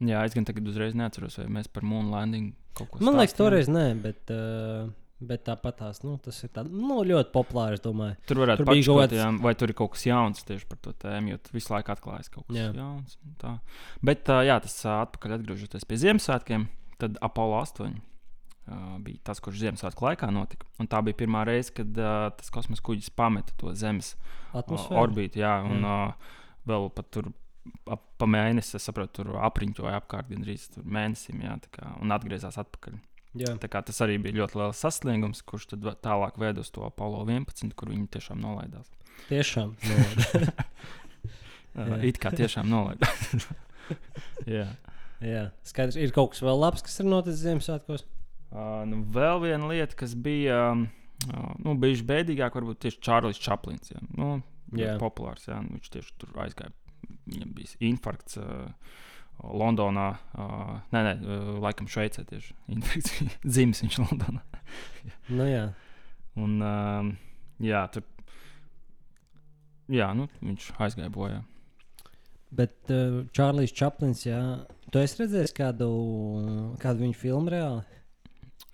Jā, es gan tagad uzreiz neatceros, vai mēs par Moon Landing kaut ko Man liekas, toreiz nē, bet, uh, bet tāpat tās, nu, tas ir tā, nu, ļoti populārs. Tur varētu būt kaut kāds- kāds, vai tur ir kaut kas jauns tieši par to tēmu, jo visu laiku atklājas kaut kas Jā. jauns. un tā. Bet, ā, jā, tas ā, atpakaļ atgriežoties pie Ziemassvētkiem, tad Apollo 8 ā, bija tas, kurš Ziemassvētku laikā notika. Un tā bija pirmā reize, kad ā, tas kosmosa kuģis pameta to Zemes ā, Atmosfēra. orbītu. Jā, un ā, vēl pat tur. Ap- Pa mēnesi, es saprotu, tur apriņķoja apkārt gandrīz tur mēnesim, jā, kā, un atgriezās atpakaļ. Jā, Tā kā tas arī bija ļoti liels sasniegums, kurš tad tālāk veda uz to Apollo 11, kur viņi tiešām nolaidās. tiešām. [laughs] Nu, Uh, it kā tiešām nolaidās. [laughs] Jā. jā, skaidrs. Ir kaut kas vēl labs, kas ir noticis Ziemassvētkos. Uh, nu, vēl viena lieta, kas bija um, uh, nu, bijusi bēdīgāka, varbūt tieši Čārlis Čaplins. Jā. Nu, jā. Populārs, jā. Nu, viņš tieši tur aizgāja. Viņam bija infarkts. Uh, Londonā, uh, nē, nē, uh, laikam Šveicē tieši [laughs] infekcija. Zims viņš Londonā. [laughs] Nu, jā. Un, um, jā, tur. Jā, nu, viņš aizgāja bojā. Bet uh, Čārlis Čaplins, jā, tu esi redzējis kādu, kādu viņa filmu reāli?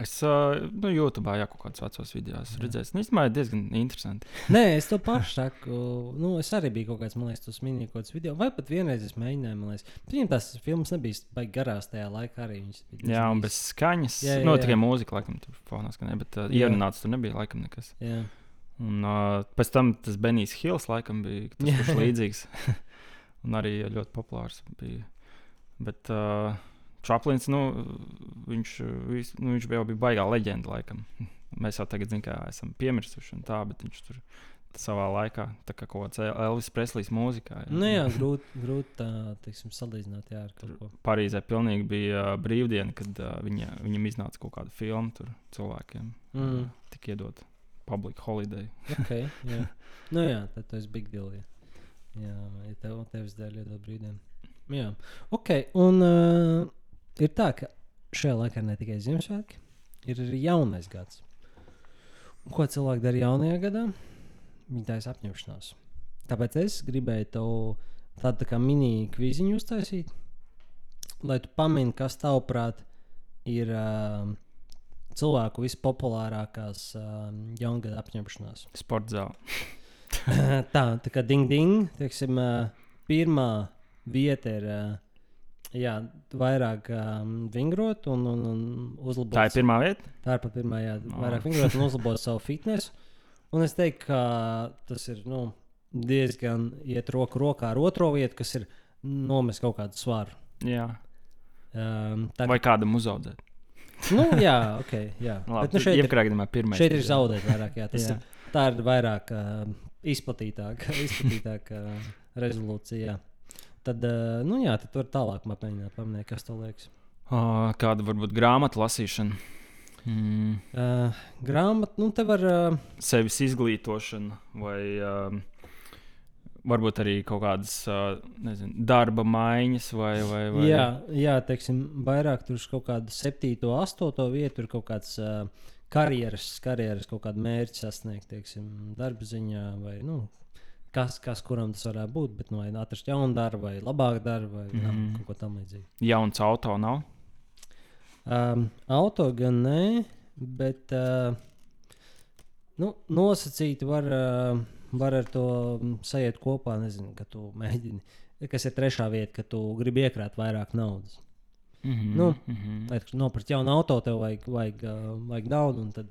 Es nu, YouTube jau kaut kādus vecos video esmu redzējis. Nu, īstenībā, ir diezgan interesanti. [laughs] Nē, es to pašu saku. Nu, es arī biju kaut kāds, man liekas, tas kāds video. Vai pat vienreiz es mēģināju, man liekas. Viņam tās filmas nebija garās tajā laikā arī. viņas bija Jā, un bez skaņas. Jā, Jā, jā, nu, jā. tikai mūzika, laikam, tur fonā skanēja, bet uh, ierunāts tur nebija, laikam, nekas. Jā. Un uh, pēc tam tas Benijs Hills, laikam, bija tas, [laughs] kurš līdzīgs. [laughs] un arī ļoti populārs bija. Bet uh, Čaplins, nu, viņš, nu, viņš bija, jau bija baigā leģenda, laikam. Mēs jau tagad, zinām, kā esam piemirsuši un tā, bet viņš tur savā laikā, tā kā kaut kāds Elvis Preslīs mūzikā. jā. Nu, jā, grūti, tā, teiksim, salīdzināt jā, ar kaut ko. Parīzē pilnīgi bija uh, brīvdiena, kad uh, viņa, viņam iznāca kaut kāda filma tur cilvēkiem. Mm. Uh, Tik iedot public holiday. Okay, jā. [laughs] nu, jā, tad tas ir big deal. Jā, jā ja tev, tevis dēļ ir brīdiem. Jā, ok. Un uh, ir tā, ka šajā laikā ne tikai Ziemassvētki, ir arī jaunais gads. ko cilvēki dara jaunajā gadā? Viņi taisa apņemšanās. Tāpēc es gribēju tev tādu tā kā mini kviziņu uztaisīt, lai tu pamini, kas tavuprāt ir uh, cilvēku vispopulārākās uh, jaungada apņemšanās. Sporta zāle. [laughs] tā, tā kā ding ding, teiksim, uh, pirmā vieta ir. Uh, Jā, vairāk um, vingrot un, un, un uzlabot. Tā ir pirmā vieta. Tā ir pat pirmā, jā, Oh. vairāk vingrot un uzlabot savu fitnesu. Un es teiktu, ka tas ir nu, diezgan iet roku rokā ar otro vietu, kas ir nomest kaut kādu svaru. Jā. Um, tā, Vai kādam uzaudzēt? nu, jā, ok. Jā. Labi, [laughs] Bet, nu, šeit, ir, pirmais. šeit ir zaudēt vairāk. Jā, tas [laughs] Jā. tā ir vairāk [laughs] uh, izplatītāka, izplatītāka rezolūcija. Jā. Tad, uh, nu, jā, tad var tālāk pamēģināt, pamanīt, kas tev liekas. Uh, kāda varbūt grāmatu lasīšana? Mm, Uh, Grāmatā, nu, te var. Uh, sevis izglītošana vai um, varbūt arī kaut kādas uh, nezinu, darba maiņas vai, vai, vai Jā, jā, teiksim, vairāk tur uz kaut kādu septīto, astoto vietu ir kaut kāds uh, karjeras, karjeras kaut kāda mērķa sasniegt, teiksim, darba ziņā vai nu, kas, kas kuram tas varētu būt. Bet, nu, vai atrast jaunu darbu, vai labāku darbu, vai mm. Mhm. kaut ko tamlīdzīgu. jauns auto nav. Um, auto gan nē, bet uh, nu, nosacīti var, uh, var ar to mm, sajiet kopā. Nezinu, ka tu mēģini, kas ir trešā vieta, ka tu gribi iekrāt vairāk naudas. Mm -hmm, Nu, mm -hmm. Lai tu nopirktu jaunu auto, tev vajag, vajag, uh, vajag naudu. un Tad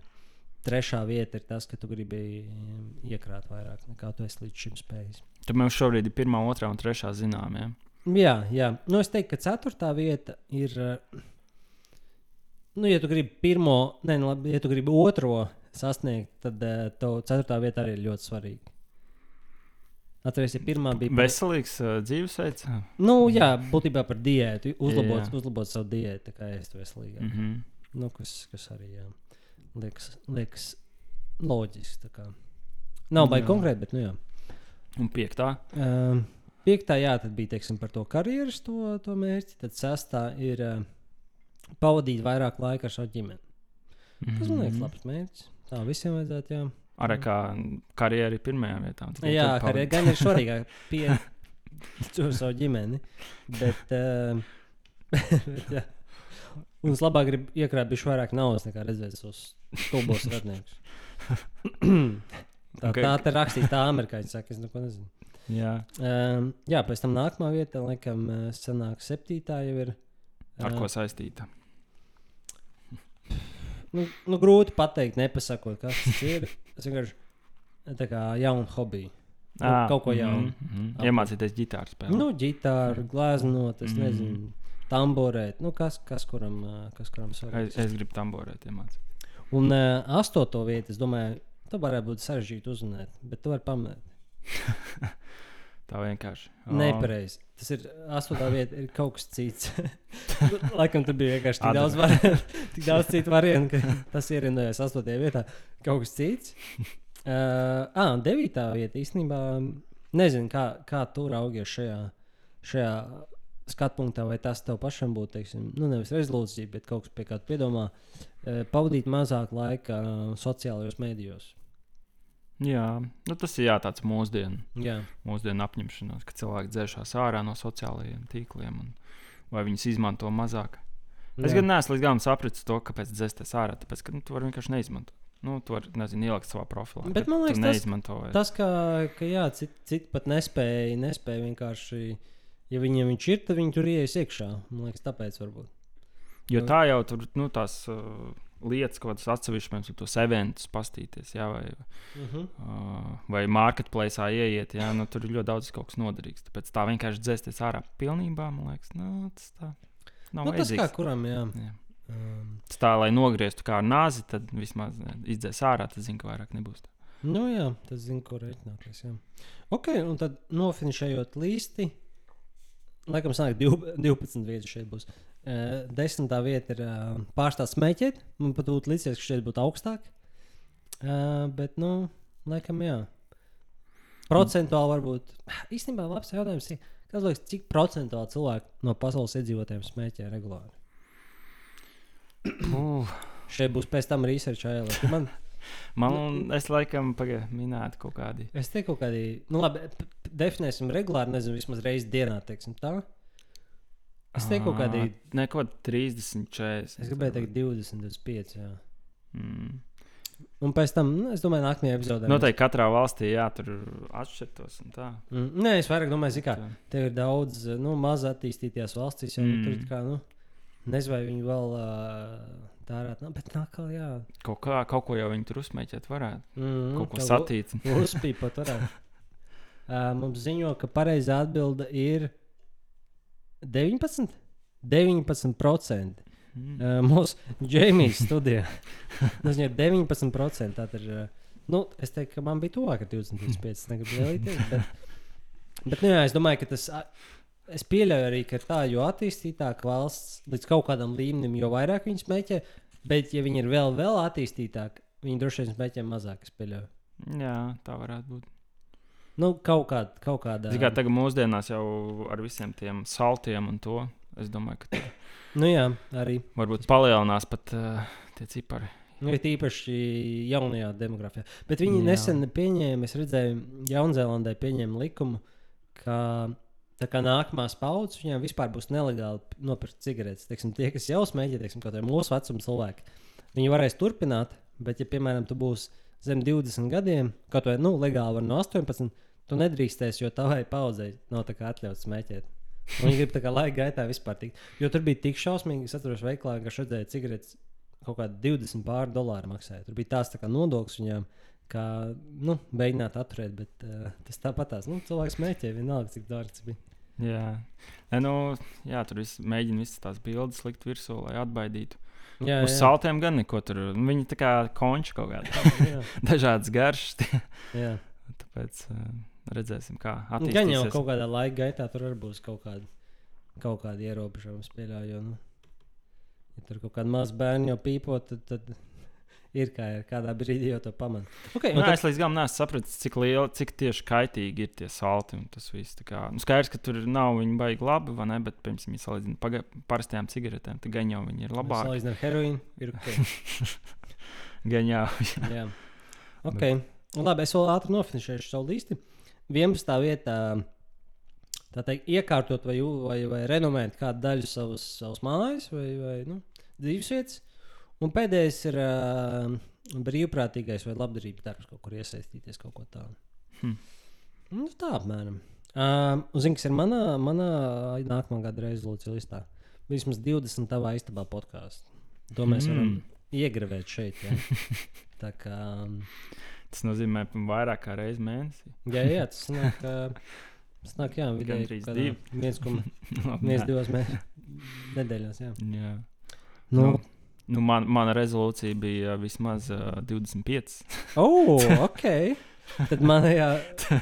trešā vieta ir tas, ka tu gribi um, iekrāt vairāk nekā tu esi līdz šim spējis. Tad mums šobrīd ir pirmā, otrā un trešā zinām. Ja? Jā, jā. Nu, es teiktu, ka ceturtā vieta ir. uh, Nu, ja tu gribi pirmo, ne, nu, labi, ja tu gribi otro sasniegt, tad uh, tev ceturtā vieta arī ir ļoti svarīga. Atcerieties, ja pirmā bija. Veselīgs uh, dzīvesveids. Nu, jā, būtībā par diētu. Uzlabot, Jā. uzlabot savu diētu, kā ēst veselīgāk. Mm -hmm. Nu, kas, kas arī jā, liekas, liekas loģiski. Nav baigi konkrēti, bet nu, jā. Un piektā. Um, piektā, jā, tad bija teiksim, par to karjeras to, to mērķi. Tad sestā ir uh, pavadīt vairāk laika ar savu ģimeni. Tas man Mhm. liekas, labs mērķis. Tā visiem vajadzētu. Jā, Arī kā karjeras pirmajā vietā. jā karjeras gan ir svarīgāk [laughs] pie [laughs] savu ģimeni. Bet, uh, [laughs] bet, jā. Un es labāk gribu iekrāt bišķi vairāk naudas nekā redzēt tos stulbos radniekus. tā, Ok. tā te rakstīja tā amerikāņi saka, es neko nezinu. Jā. Um, jā, pēc tam nākamā vieta, laikam, eh, sanāk septītā jau ir. Ar eh, ko saistīta? Nu, nu, grūti pateikt, nepasakot, kas tas ir. Es vienkārši tā kā jaunu hobiju. Nu, Ā, kaut ko jaunu. mhm, mhm. Iemācīties ģitāru spēlēt. Nu, ģitāra, glāznot, es Mhm. nezinu, tamborēt. Nu, kas, kas kuram, kas kuram es, svarīgs. es gribu tamborēt, iemācīties. Un uh, astoto vietu, es domāju, tā varētu būt sarežģīti uzzināt, bet tu vari pamanīt. [laughs] Tā vienkārši. O, Nepareizi. Tas ir astotā vieta, ir kaut kas cits. [laughs] Laikam tur bija vienkārši tik daudz, var, [laughs] tik daudz citu variantu, ka tas ierindojās astotajā vietā. Kaut kas cits. Uh, ah, devītā vieta īstenībā nezinu, kā, kā tu raugies šajā, šajā skatu punktā, vai tas tev pašam būtu, teiksim, nu, nevis rezolūcija, bet kaut kas pie kā tu piedomā, uh, pavadīt mazāk laika uh, sociālajos mēdījos. Jā, nu, tas ir jā, tāds mūsdienu, Jā, mūsdienu apņemšanās, ka cilvēki dzēšās ārā no sociālajiem tīkliem un vai viņus izmanto mazāk. Es Jā. gan neesmu līdz galam sapratis to, kāpēc dzēsties ārā. Tāpēc, ka nu, tu vari vienkārši neizmantot. Nu, tu vari, nezinu, ielikt savā profilā. Bet man liekas, tas- neizmanto. vai- Tas, ka, ka jā, citi cit pat nespēja, nespēja vienkārši. Ja viņiem viņš ir, tad viņi tur ienāks iekšā. Man liekas, tāpēc varbūt. Jo tā jau tur nu, tās uh, lietas, ko tas atsevišķi mēs tos eventus pastīties, jā, vai, Uh -huh. uh, vai marketplace ieiet, jā, nu, tur ir ļoti daudz kaut kas noderīgs. Tāpēc tā vienkārši dzēsties ārā pilnībā, man liekas, nu, tas tā nav Nu, tas kā vajadzīgs. kuram, jā. Jā. Um, Tas tā, lai nogrieztu kā nāzi, tad vismaz izdzēs ārā, tad zinu, ka vairāk nebūs. Tā. nu jā, tas zina, ko rēķināties. Jā. Ok, un tad nofinišējot līsti. Laikam, sanāk, div- 12 vietas šeit būs. Uh, desmitā vieta ir uh, pārstāt smēķēt. Man pat būtu līdzies, ka šeit būtu augstāk. Uh, bet, nu, laikam, jā. Procentuāli varbūt. Īstenībā labs jautājums ir, kas liekas, cik procentuāli cilvēki no pasaules iedzīvotājiem smēķē regulāri? Uh, Šeit būs pēc tam research ailē. Man, Man, es laikam pagaidu minētu kaut kādi. Es teiktu, kaut kādi, nu, labi, definēsim regulāri, nezinu, vismaz reizi dienā, teiksim tā. Es teiktu, kaut kādi, Ā, Neko 30, 40. es gribēju teikt 20, 25. Jā. Mm. Un pēc tam, nu, es domāju, nākamajā epizodē. mēs- Noteikti katrā valstī jā, tur atšķirtos. un tā. Mm, nē, es vairāk domāju, Tā. tev ir daudz, nu, maz attīstītajās valstīs, jau mm. Mm. tur ir kā, nu, nezinu, vai viņi vēl uh, tērēt, nu, bet nākal, jā. Kaut, kā, kaut ko jau viņi tur uzmēķēt varētu. Mm, Kaut ko satīt. [laughs] Uzpīpot varētu. Uh, mums ziņo, ka pareizā atbilde ir 19? 19%. Mm. Uh, mūsu Džeimijas studijā. Tas ir 19%. Tā ir, nu, es teiktu, ka man bija tuvāk ar 25. Es negribu lielīties. Bet, bet nu, jā, es domāju, ka tas. Es pieļauju arī, ka tā, jo attīstītāka valsts līdz kaut kādam līmenim, jo vairāk viņi smēķē. Bet, ja viņi ir vēl, vēl attīstītāki, viņi droši vien smēķē mazāk. Jā, tā varētu būt. Nu, kaut, kād, kaut kādā Ziniet, kā tagad mūsdienās jau ar visiem tiem saltiem un to. Es domāju, ka tur Nu, jā, arī. varbūt palielinās pat uh, tie cipari. Nu, ir īpaši jaunajā demogrāfijā. Bet viņi Jā. Nesen pieņēma, es redzēju, Jaunzēlandē pieņēma likumu, ka tā kā nākamās paudzes viņiem vispār būs nelegāli nopirkt cigaretes. Teiksim, tie, kas jau smēķē, teiksim, kaut kādi mūsu vecuma cilvēki, viņi varēs turpināt, bet, ja, piemēram, tu būsi zem 20 gadiem, kaut vai nu, legāli var no 18, tu nedrīkstēsi, jo tavai paudzei nav tā kā atļauts smēķēt. Viņi grib tā kā laika gaitā vispār tikt. Jo tur bija tik šausmīgi, es atceros, veiklā, ka redzēju cigaretes kaut kādi 20 pāri dolāri maksāja. Tur bija tās tā kā nodoklis viņiem, kā nu, mēģināt atturēt, bet uh, tas tāpat tās nu, cilvēks mēķē vienalga, cik dārgs bija. Jā, Nē, nu, jā tur viss, mēģina visas tās bildes likt virsū, lai atbaidītu. Jā, Uz saltiem gan neko tur. nu, Viņi tā kā konči kaut kādā. [laughs] jā, Dažādas garšas. jā. Tāpēc uh, redzēsim, kā Nu, Gan jau attīstīsies. kaut kādā laika gaitā tur arī būs kaut kāda, kaut kāda ierobežojuma spēlē. Jo, nu, ja tur kaut kāda maza bērna jau pīpo, tad, tad ir kā ir. Kādā brīdī jau to pamanā. Okay, Nē, un tad, es līdz galam neesmu sapratis, cik liela, cik tieši kaitīgi ir tie salti. un Tas viss tā kā, nu, skaidrs, ka tur nav viņi baigi labi, vai ne? Bet, piemēram, ja salīdzinām paga- parastajām cigaretēm, tad gan jau viņi ir labāki. Salīdzinām ar heroīnu. Ir ok. [laughs] Gan jau. Jā. Okay. Un Labi, es vēl ātri nofinišēšu savu līsti. 11. vietā tā teikt, iekārtot vai, vai, vai renomēt kādu daļu savas, savas mājas vai, vai nu, dzīvesvietas. Un pēdējais ir uh, brīvprātīgais vai labdarības darbs, kaut kur iesaistīties kaut ko tādu. Hm. Nu, tā apmēram. Un zini, kas ir manā, manā nākamā gada rezolūcija listā? Vismaz 20 tavā istabā podkāstā. To mēs varam Mm. iegravēt šeit. Ja? [laughs] Kā, um, Tas nozīmē, vairāk kā reizi mēnesī. jā, jā, tas nāk, tas nāk jā, vidēji Gandrīz kādā divi. viens, koma- [laughs] Labi, viens, nē. divas mēnešus nedēļās. Jā. Jā. Nu, Nu. Nu, man, mana rezolūcija bija vismaz uh, 25. oh, [laughs] ok. Tad man jā,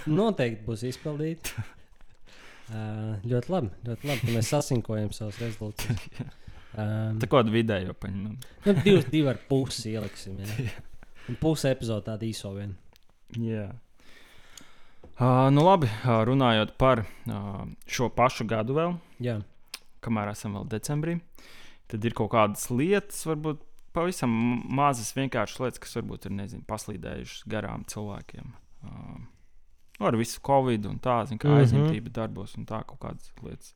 noteikti būs izpildīta. Uh, ļoti labi. Ļoti labi mēs sasinkojam savus rezultātus. [laughs] Um, Tā kā vidēji jau paņemam. nu, divas, divi ar pusi ieliksim. Jā. [laughs] Un Puse epizode tāda īso vien. Jā. Uh, nu, labi, uh, runājot par uh, šo pašu gadu vēl, Jā, kamēr esam vēl decembrī, tad ir kaut kādas lietas, varbūt pavisam mazas, vienkāršas lietas, kas varbūt ir nezinu, paslīdējušas garām cilvēkiem. Nu, ar visu covid un tā, zin, kā Mhm. aizņemtība darbos un tā kaut kādas lietas.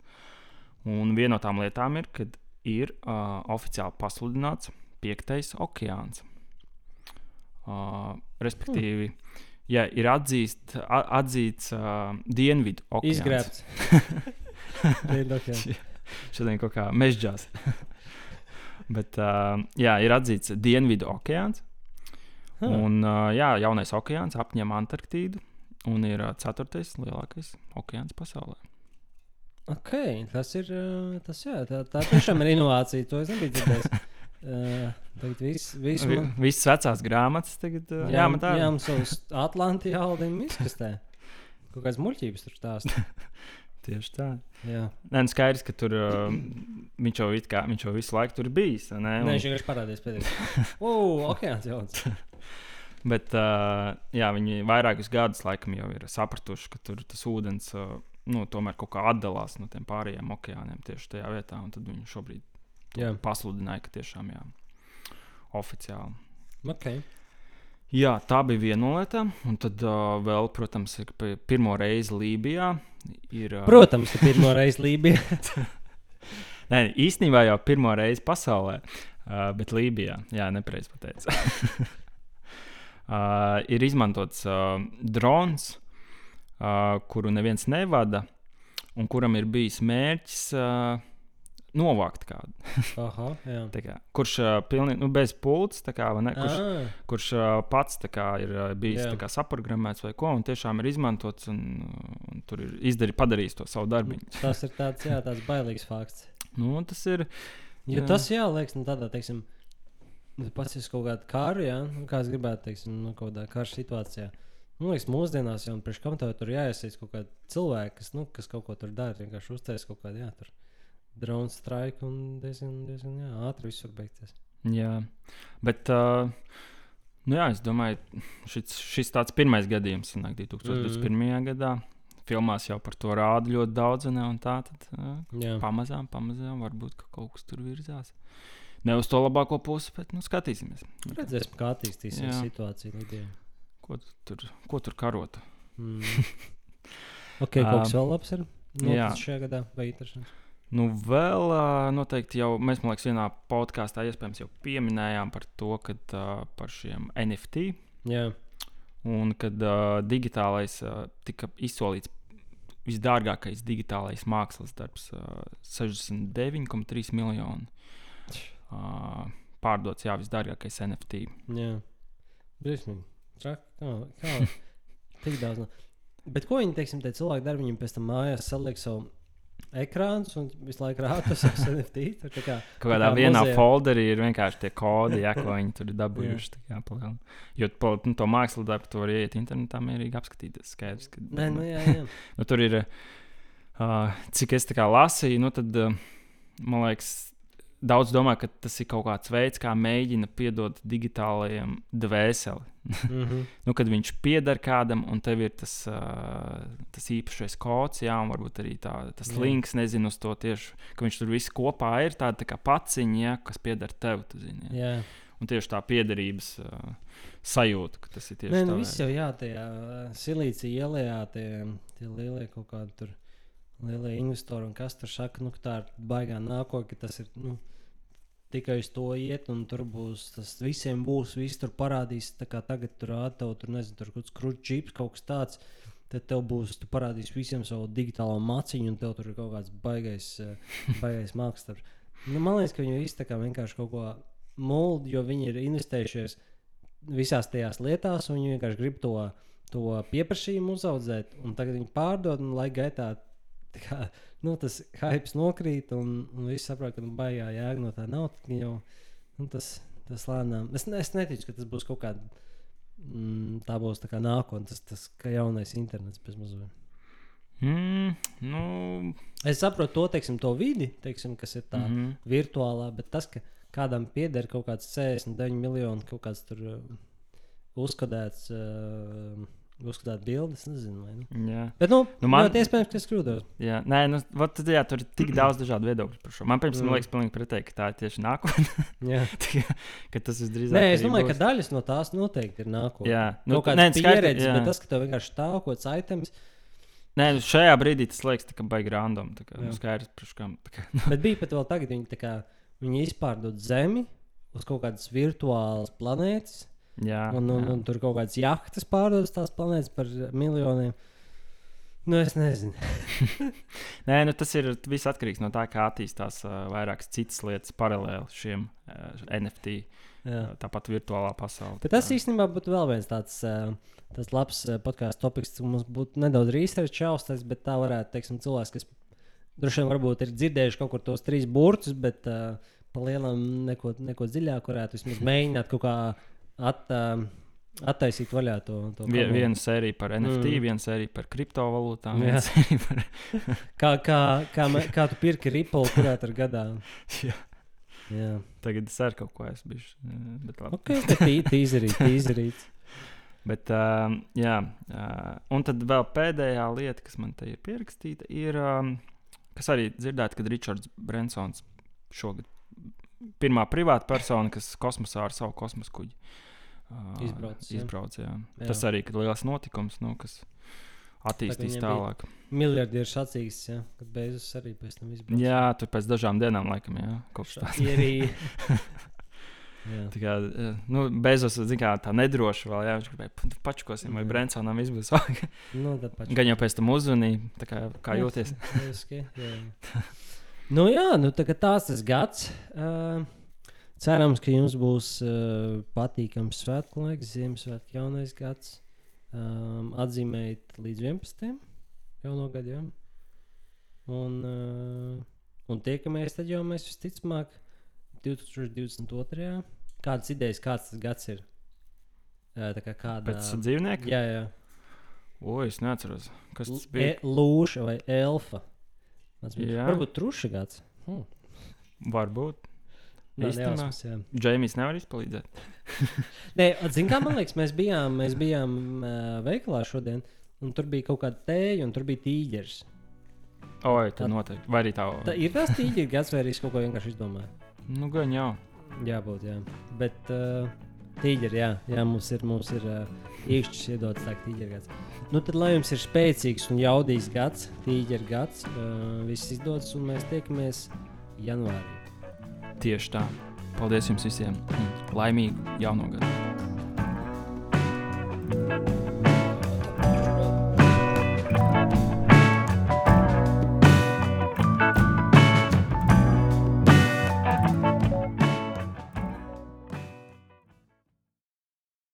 Un viena no tām lietām ir, kad ir uh, oficiāli pasludināts piektais okeāns. Uh, respektīvi, ja ir atzīst, atzīts uh, Dienvidu okeāns. izgrābts. [laughs] Dienvidu okeāns. Šodien kaut kā mežģās. Bet, uh, jā, ir atzīts Dienvidu okeāns. Huh. Un, uh, jā, jaunais okeāns apņem Antarktīdu un ir uh, ceturtais lielākais okeāns pasaulē. Okay, tas ir. ā, Tas, jā, tā, tā tiešām ir inovācija. To es nebiju dzirdējis. [laughs] Uh, tagad viss vis, Vi, man, visas vecās grāmatas tagad uh, jā, jāmet ārā. jā, mums savus Atlantijas jaudim izkastē. Kaut kādas muļķības tur stāsta. [laughs] Tieši tā. Jā, Nē, nu skaidrs, ka tur uh, viņš, jau kā, viņš jau visu laiku tur bijis. Nē, Un- viņš vienkārši parādījās pēdējais. Ugh, [laughs] okeāns jauns. [laughs] Bet uh, jā, viņi vairākus gadus laikam jau ir sapratuši, ka tur tas ūdens uh, nu, tomēr kaut kā atdalās no tiem pārējiem okeāniem tieši tajā vietā. Tad viņi šobrīd Jā. pasludināja, ka tiešām jā, oficiāli. Okay. Jā, tā bija viena lieta. Un tad uh, vēl, protams, ir pi- pirmo reizi Lībijā. Ir, Protams, ka pirmo reizi Lībijā. [laughs] Nē, īstenībā jau pirmo reizi pasaulē, uh, bet Lībijā, jā, nepareizi pateicu. [laughs] uh, ir izmantots uh, drons, uh, kuru neviens nevada, un kuram ir bijis mērķis uh, novākt kādu. Aha, [laughs] Kā, kurš uh, pilnīgi nu, bez pults, kā, ne, kurš, Ah, kurš uh, pats kā, ir uh, bijis kā saprogrammēts vai ko, un tiešām ir izmantots un, un tur ir izdarījis, padarījis to savu darbu. tas ir tāds, jā, tāds bailīgs fakts. Nu, tas ir. Jo Jā. tas, jā, liekas, nu, tādā, teiksim, nu, pats ir kaut kāda kara, jā, nu, kā es gribētu, teiksim, nu, kaut kādā kara situācijā. Nu, liekas, mūsdienās jau, priekš kam tev tur jāiesaist kaut kādi cilvēki, kas, nu, kas kaut ko tur dara, vienkārši uztais kaut kādu, jā, tur drone strike un diezgan, diezgan, jā, ātri viss var beigties. Jā, bet. Uh, nu jā, es domāju, šis, šis tāds pirmais gadījums, sanāk, 2021. Mm. gadā. Filmās jau par to rāda ļoti daudz, un, un tā tad uh, Jā, pamazām, pamazām varbūt ka kaut kas tur virzās. Ne uz to labāko pusi, bet nu, skatīsimies. redzēsim, kā attīstīsies Jā. situācija Lidijā. Ko tu tur, ko tur karot. Mm. [laughs] ok, kaut kas vēl labs ir jā. noticis šajā gadā vai interesants? Nu, vēl noteikti jau mēs, man liekas, vienā podkāstā iespējams jau pieminējām par to, ka uh, par šiem NFT. Jā, Un kad uh, digitālais uh, tika izsolīts visdārgākais digitālais mākslas darbs, uh, 69,3 miljoni. Uh, pārdots, jā, visdārgākais NFT. jā. Briesmīgi. Kā, kā tik daudz. No... Bet ko viņi, teiksim, tie cilvēki dara? Viņiem pēc tam mājās saliek savu ekrānu un visu laiku rāda savus NFT. Tur tā kā Kaut kādā kā vienā muzejā. folderī ir vienkārši tie kodi, jā, ko viņi tur ir dabūjuši. kā palielināt. Jo nu, to mākslas darbu tu vari iet internetā mierīgi apskatīties. Skaidrs, ka, Nē, nu jā, jā. [laughs] nu, tur ir, uh, cik es tā kā lasīju, nu, tad uh, man liekas, daudz domā, ka tas ir kaut kāds veids, kā mēģina piedot digitālajiem dvēseli. Mm -hmm. [laughs] nu, kad viņš pieder kādam, un tev ir tas, uh, tas īpašais kods, jā, un varbūt arī tā, tas Jā. links, nezinu, uz to tieši, ka viņš tur viss kopā ir tāda tā kā paciņa, jā, kas pieder tev. Zini, jā. jā. Un tieši tā piederības uh, sajūta, ka tas ir tieši Nē, nu tā viss jau jā, tajā silīcija ielā, tie, tie lielie kaut kādi tur lielie investori un kas tur saka, nu, ka tā ir baigā nākotne, ka tas ir. Nu, Tikai uz to iet, un tur būs tas visiem būs. Visi tur parādīs, tā kā tagad tur rāda, tev tur nezinu, tur kaut kāds krūtis, kaut kas tāds. Tad tev būs, tu parādīsi visiem savu digitālo maciņu, un tev tur ir kaut kāds baigais, eh, [laughs] baigais mākslinieks. Nu, man liekas, ka viņi visi vienkārši kaut ko muldi, jo viņi ir investējušies visās tajās lietās, un viņi vienkārši grib to, to pieprasījumu uzaugt, un tagad viņi pārdod, un laika gaitā tā kā, nu, tas hype nokrīt, un, un viss saprot, ka nu, baigā jēga no tā nav. Jau, nu, tas, tas lēnām. Es, ne, es neticu, ka tas būs kaut kāda. Mm, tā būs tā kā nākotnē, tas, tas kā jaunais internets bez mazliet. Mm, nu, Es saprotu to, teiksim, to vidi, teiksim, kas ir tā mm. -hmm. virtuālā, bet tas, ka kādam pieder kaut kāds 69 miljoni, kaut kāds tur uh, uzskatēts, uh, uzskatēt bildes, nezinu. Vai, nu. jā. Bet, nu, Nu, nu man- ļoti iespējams, ka es kļūdos. Jā, nē, nu, vat jā, tur ir tik [clears throat] daudz dažādu viedokļu par šo. Man, pirms, Mm. man liekas, pilnīgi pretēji, ka tā ir tieši nākotne. [laughs] Ka tas visdrīzāk Nē, es domāju, ka būs. daļas no tās noteikti ir nākotnē. Jā, Nu, kaut kāda pieredze, jā. bet tas, ka tev vienkārši stāv kaut kāds items, Nē, nu, šajā brīdī tas liekas, kā baigi random. Tā kā, nu, skaidrs, kam. tā kā- [laughs] bet bija pat vēl tagad, viņi, kā, viņi izpārdod Zemi uz kaut kādas virtuālas planētas. Jā, Un, un, jā. un tur kaut kādas jahtas pārdodas tās planētas par miljoniem. Nu, es nezinu. [laughs] Nē, nu, tas ir viss atkarīgs no tā, kā attīstās uh, vairākas citas lietas paralēli šiem uh, NFT. Jā. uh, Tāpat virtuālā pasaulē. Bet tas īstenībā būtu vēl viens tāds, uh, labs uh, podkāstu topiks, kas mums būtu nedaudz research čaustais, bet tā varētu, teiksim, cilvēks, kas droši vien varbūt ir dzirdējuši kaut kur tos trīs burtus, bet uh, pa lielam neko, neko dziļāk varētu vismaz mēģināt kaut kā at, uh, attaisīt vaļā to. to Vie, kabelu. viena sērija par NFT, Mm. viena sērija par kriptovalūtām. Par... [laughs] Kā, kā, kā, me- kā tu pirki Ripple, kurā tur gadā? [laughs] Jā. Jā, Tagad es arī kaut ko esmu bijis. uh, Bet, labi. ok, [laughs] bet um, jā, uh, un tad vēl pēdējā lieta, kas man te ir pierakstīta, ir, um, kas arī dzirdēta, kad Ričards Brensons šogad pirmā privāta persona, kas kosmosā ar savu kosmosa kuģi uh, Izbraucis, jā. izbrauc, jā. Jā. Tas arī ir liels notikums, nu, kas attīstīs bija- tālāk. Miljardieru sacīks, ja, kad beidzas arī pēc tam izbrauc. Jā, tur pēc dažām dienām, laikam, jā, kopš tā. Ierī. [laughs] Tā kā, eh, nu, Bezos, kā, tā nedroši vēl, jā, viņš gribēja "Pa- pačkosim, vai. Brensonam izbūs. [laughs] Nu. Gan jau pēc tam uzzvanīja, tā kā, kā jūties. jā, jā. nu, jā, nu, tā kā tās tas gads. Uh, cerams, ka jums būs uh, patīkams svētku laiks, Ziemassvētku jaunais gads. Um, atzīmējiet līdz 11. jauno gadu. Ja? Un, uh, un tiekamies tad jau mēs visticamāk 2022. Kādas idejas, kāds tas gads ir? Uh, tā kā kāda Pēc dzīvnieka? Jā, jā. O, es neatceros, kas tas E, bija. lūša vai elfa. Tas bija varbūt truša gads. Hmm. Varbūt. Nā, Īstenībā? nejausmas, jā. Džeimijs nevar izpalīdzēt. [laughs] Nē, zin, kā man liekas, mēs bijām, mēs bijām uh, veikalā šodien, un tur bija kaut kāda tēja, un tur bija tīģeris. Oi, Tā- noteikti. Vai arī tā. Tā ir tas tīģeris gads, vai arī es kaut ko vienkārši izdomāju? Nu, gan jau. Jābūt, jā. Bet uh, tīģeri, jā, jā, mums ir, mums ir uh, īkšķis iedots tā tīģeri gads. Nu, tad, lai jums ir spēcīgs un jaudīgs gads, tīģeri gads, uh, viss izdodas, un mēs tiekamies janvārī. Tieši tā. Paldies jums visiem. un Laimīgu jauno gadu!